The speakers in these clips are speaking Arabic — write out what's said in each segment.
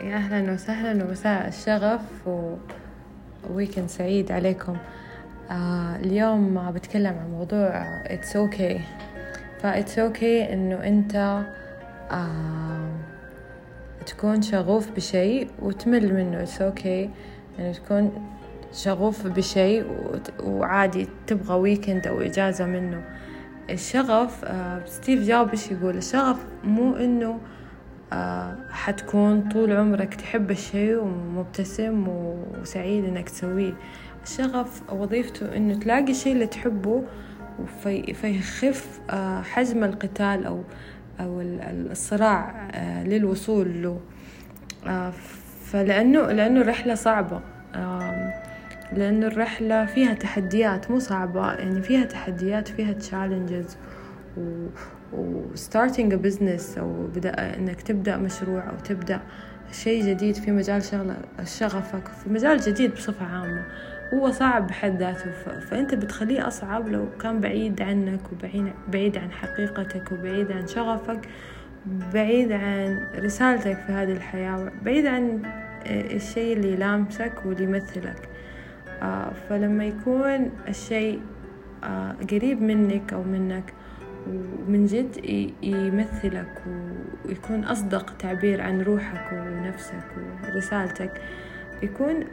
يا أهلا وسهلا ومساء الشغف و... weekend سعيد عليكم. آه اليوم بتكلم عن موضوع it's okay. فا it's okay إنه أنت آه تكون شغوف بشيء وتمل منه. it's okay إنه تكون شغوف بشيء وعادي تبغى weekend أو إجازة منه. الشغف آه ستيف جوب إيش يقول الشغف مو آه حتكون طول عمرك تحب الشيء ومبتسم وسعيد إنك تسويه. الشغف وظيفته إنه تلاقي الشيء اللي تحبه فيخف آه حجم القتال أو أو الصراع آه للوصول له. آه فلأنه لأنه الرحلة صعبة. لأنه الرحلة فيها تحديات مو صعبة يعني فيها تحديات فيها تشالنجز و و starting a business أو بدأ إنك تبدأ مشروع أو تبدأ شيء جديد في مجال شغلة شغفك في مجال جديد بصفة عامة. هو صعب بحد ذاته فأنت بتخليه أصعب لو كان بعيد عنك وبعيد عن حقيقتك وبعيد عن شغفك بعيد عن رسالتك في هذه الحياة بعيد عن الشيء اللي يلامسك واللي يمثلك. آه فلما يكون الشيء آه قريب منك أو منك ومن جد يمثلك ويكون أصدق تعبير عن روحك ونفسك ورسالتك. يكون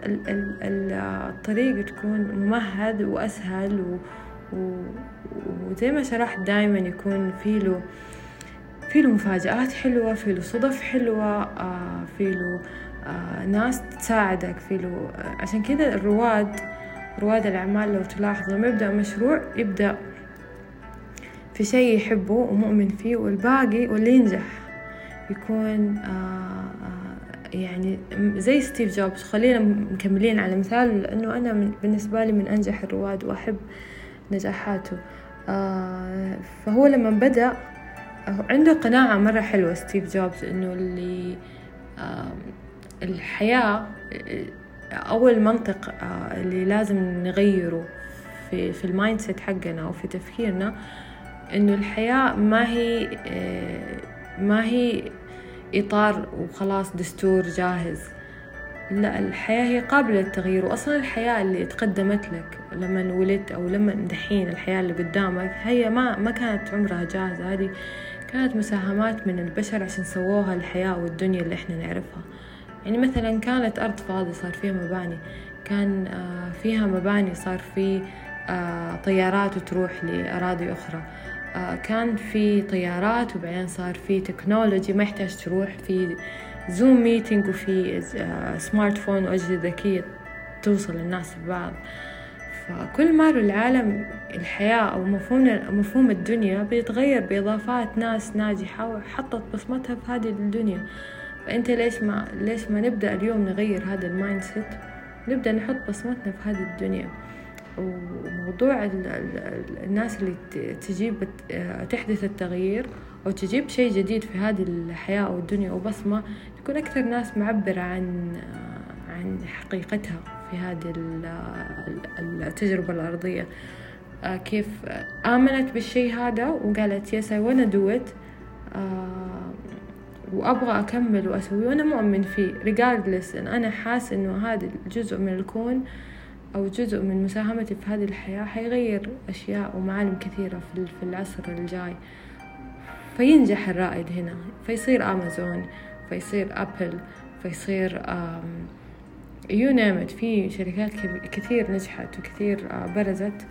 الطريق تكون ممهد وأسهل وزي ما شرحت دايما يكون في له في له مفاجآت حلوة في له صدف حلوة آه في له آه ناس تساعدك في له آه عشان كذا الرواد رواد الأعمال لو تلاحظوا لما يبدأ مشروع يبدأ في شيء يحبه ومؤمن فيه والباقي واللي ينجح. يكون آه يعني زي ستيف جوبز. خلينا مكملين على مثال لأنه أنا من بالنسبة لي من أنجح الرواد وأحب نجاحاته. آه فهو لما بدأ عنده قناعة مرة حلوة ستيف جوبز إنه اللي آه الحياة أول منطق آه اللي لازم نغيره في في ال mindset حقنا أو في تفكيرنا إنه الحياة ما هي آه ما هي إطار وخلاص دستور جاهز. لا الحياة هي قابلة للتغيير وأصلا الحياة اللي تقدمت لك لما ولدت أو لما دحين الحياة اللي قدامك هي ما ما كانت عمرها جاهزة هذه كانت مساهمات من البشر عشان سووها الحياة والدنيا اللي إحنا نعرفها. يعني مثلا كانت أرض فاضية صار فيها مباني كان فيها مباني صار في طيارات وتروح لأراضي أخرى. كان في طيارات وبعدين صار في technology ما يحتاج تروح في Zoom meeting وفي smartphone وأجهزة ذكية توصل الناس ببعض فكل ما العالم الحياة أو مفهوم مفهوم الدنيا بيتغير بإضافات ناس ناجحة وحطت بصمتها في هذه الدنيا. فأنت ليش ما ليش ما نبدأ اليوم نغير هذا ال mindset نبدأ نحط بصمتنا في هذه الدنيا. وموضوع ال ال الناس اللي تجيب تحدث التغيير أو تجيب شيء جديد في هذه الحياة أو الدنيا وبصمة تكون أكثر ناس معبرة عن عن حقيقتها في هذه التجربة الأرضية. كيف آمنت بالشيء هذا وقالت يس do it وأبغى أكمل وأسويه وأنا مؤمن فيه. Regardless إن أنا حاس إنه هذا الجزء من الكون أو جزء من مساهمتي في هذه الحياة حيغير أشياء ومعالم كثيرة في العصر الجاي. فينجح الرائد هنا. فيصير أمازون فيصير أبل فيصير you name في شركات كثير نجحت وكثير برزت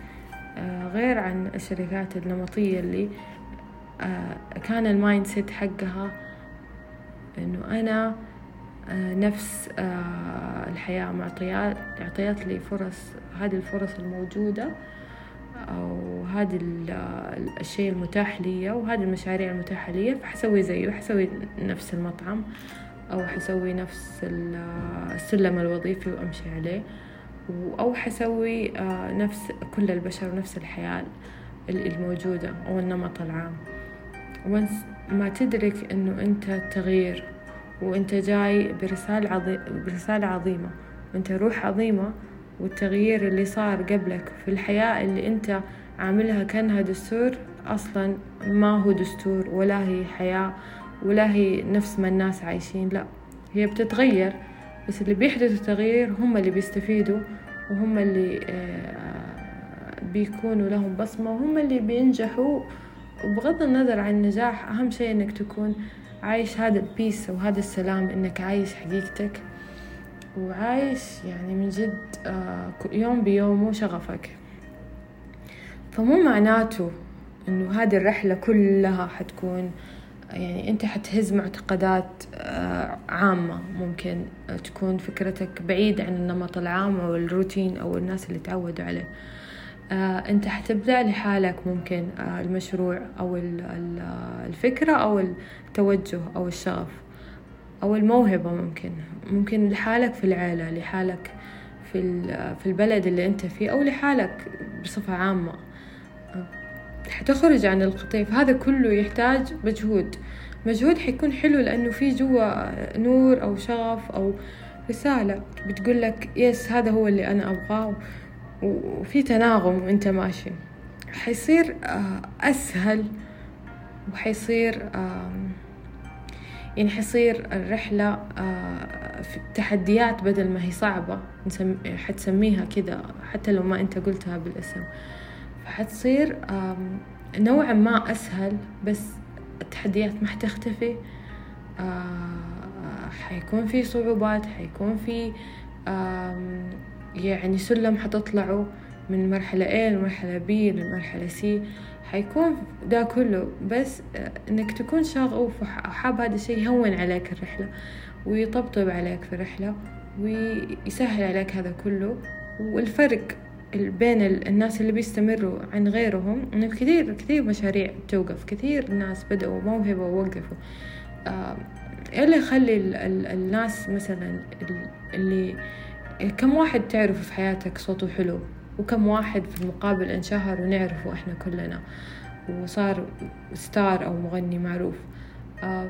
غير عن الشركات النمطية اللي كان ال mindset حقها إنه أنا نفس الحياة معطيات لي فرص هذه الفرص الموجودة أو هذا الشيء المتاح لي وهذه المشاريع المتاحة لي فحسوي زيه حسوي نفس المطعم أو حسوي نفس السلم الوظيفي وأمشي عليه أو حسوي نفس كل البشر ونفس الحياة الموجودة أو النمط العام. وانس ما تدرك إنه أنت تغيير وأنت جاي برسالة عظيمة برسالة عظيمة. وأنت روح عظيمة والتغيير اللي صار قبلك في الحياة اللي أنت عاملها كأنها دستور أصلا ما هو دستور ولا هي حياة ولا هي نفس ما الناس عايشين. لا هي بتتغير بس اللي بيحدثوا التغيير هم اللي بيستفيدوا وهم اللي بيكونوا لهم بصمة وهم اللي بينجحوا. وبغض النظر عن النجاح أهم شيء إنك تكون عايش هذا البيس وهذا السلام إنك عايش حقيقتك. وعايش يعني من جد يوم بيومه شغفك. فمو معناته إنه هذه الرحلة كلها حتكون يعني أنت حتهز معتقدات آه، عامة. ممكن تكون فكرتك بعيد عن النمط العام أو الروتين أو الناس اللي تعودوا عليه. آه، أنت حتبدأ لحالك ممكن آه، المشروع أو الفكرة أو التوجه أو الشغف أو الموهبة ممكن. ممكن لحالك في العيلة لحالك في في البلد اللي أنت فيه أو لحالك بصفة عامة. حتخرج عن القطيف. هذا كله يحتاج مجهود. مجهود حيكون حلو لأنه في جوا نور أو شغف أو رسالة. بتقول لك يس هذا هو اللي أنا أبغاه. وفي تناغم وانت ماشي. حيصير آه، أسهل وحيصير يعني حيصير الرحلة آه، في التحديات بدل ما هي صعبة. حتسميها كذا حتى لو ما أنت قلتها بالاسم. فحتصير نوعا ما أسهل بس التحديات ما حتختفي. آه، حيكون في صعوبات حيكون في يعني سلم حتطلعوا من مرحلة A لمرحلة B لمرحلة C. حيكون ده كله بس آه، إنك تكون شغوف وحاب هذا الشيء يهون عليك الرحلة ويطبطب عليك في الرحلة ويسهل عليك هذا كله. والفرق بين الناس اللي بيستمروا عن غيرهم إنه كثير كثير مشاريع توقف كثير ناس بدأوا موهبة ووقفوا آه اللي يخلي الناس مثلا اللي كم واحد تعرفه في حياتك صوته حلو؟ وكم واحد في المقابل انشهر ونعرفه إحنا كلنا وصار ستار أو مغني معروف. آه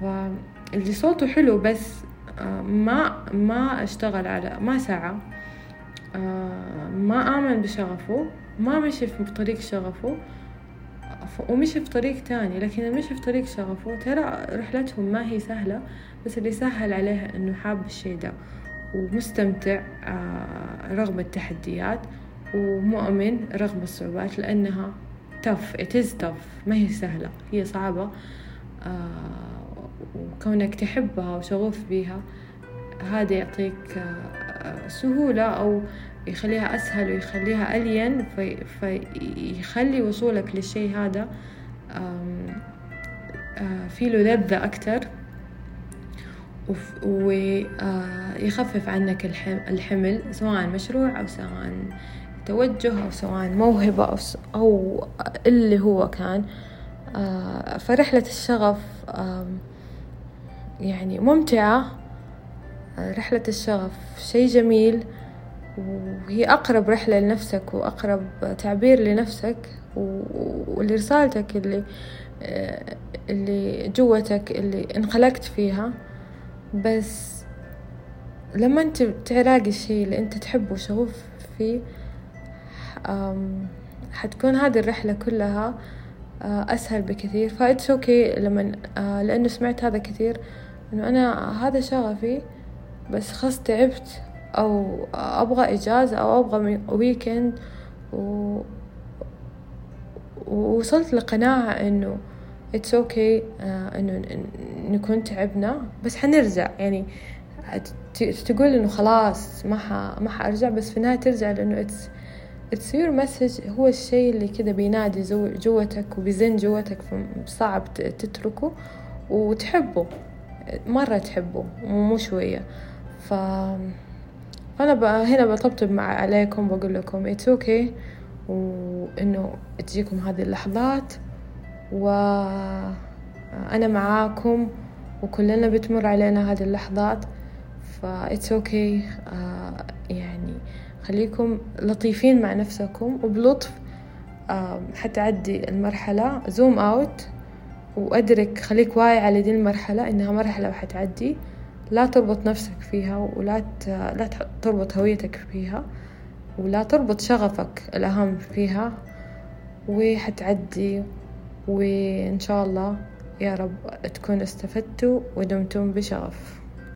فاللي صوته حلو بس آه ما ما أشتغل على ما سعى آه ما آمن بشغفه ما مشي في طريق شغفه ومشي في طريق تاني. لكن اللي مشي في طريق شغفه ترى رحلتهم ما هي سهلة بس اللي سهل عليها إنه حاب الشي ده. ومستمتع آه، رغم التحديات ومؤمن رغم الصعوبات لأنها it is tough. ما هي سهلة. هي صعبة آه، وكونك تحبها وشغوف بيها هذا يعطيك آه، سهولة أو يخليها أسهل ويخليها ألين في فيخلي وصولك للشيء هذا في له لذة أكتر ويخفف عنك الحمل سواء مشروع أو سواء توجه أو سواء موهبة أو, اللي هو كان. آه، فرحلة الشغف يعني ممتعة. رحلة الشغف شيء جميل وهي أقرب رحلة لنفسك وأقرب تعبير لنفسك ولرسالتك اللي آه، اللي جوتك اللي انخلقت فيها. بس لما انت تلاقي الشيء اللي انت تحبه وشغوف فيه حتكون هذه الرحلة كلها آه، أسهل بكثير. ف it's okay لما آه، لأنه سمعت هذا كثير إنه أنا هذا شغفي بس خلاص تعبت أو أبغى إجازة أو أبغى weekend و... ووصلت لقناعة إنه it's okay okay, uh, إنه نكون تعبنا بس حنرجع. يعني تقول إنه خلاص ما ح... ما حأرجع بس في النهاية ترجع لإنه it's it's your message هو الشيء اللي كذا بينادي جوتك وبيزن جوتك صعب تتركه وتحبه. مرة تحبه مو شوية. ف فأنا بقى هنا بطبطب مع عليكم بقول لكم it's okay okay وإنه تجيكم هذه اللحظات. وأنا معاكم وكلنا بتمر علينا هذه اللحظات. ف it's okay. آه يعني خليكم لطيفين مع نفسكم وبلطف. آه حتعدي المرحلة. zoom out وأدرك خليك واعي على دي المرحلة إنها مرحلة وحتعدي. لا تربط نفسك فيها ولا لا تربط هويتك فيها ولا تربط شغفك الأهم فيها. وحتعدي. وإن شاء الله يا رب تكونوا استفدتوا ودمتم بشغف.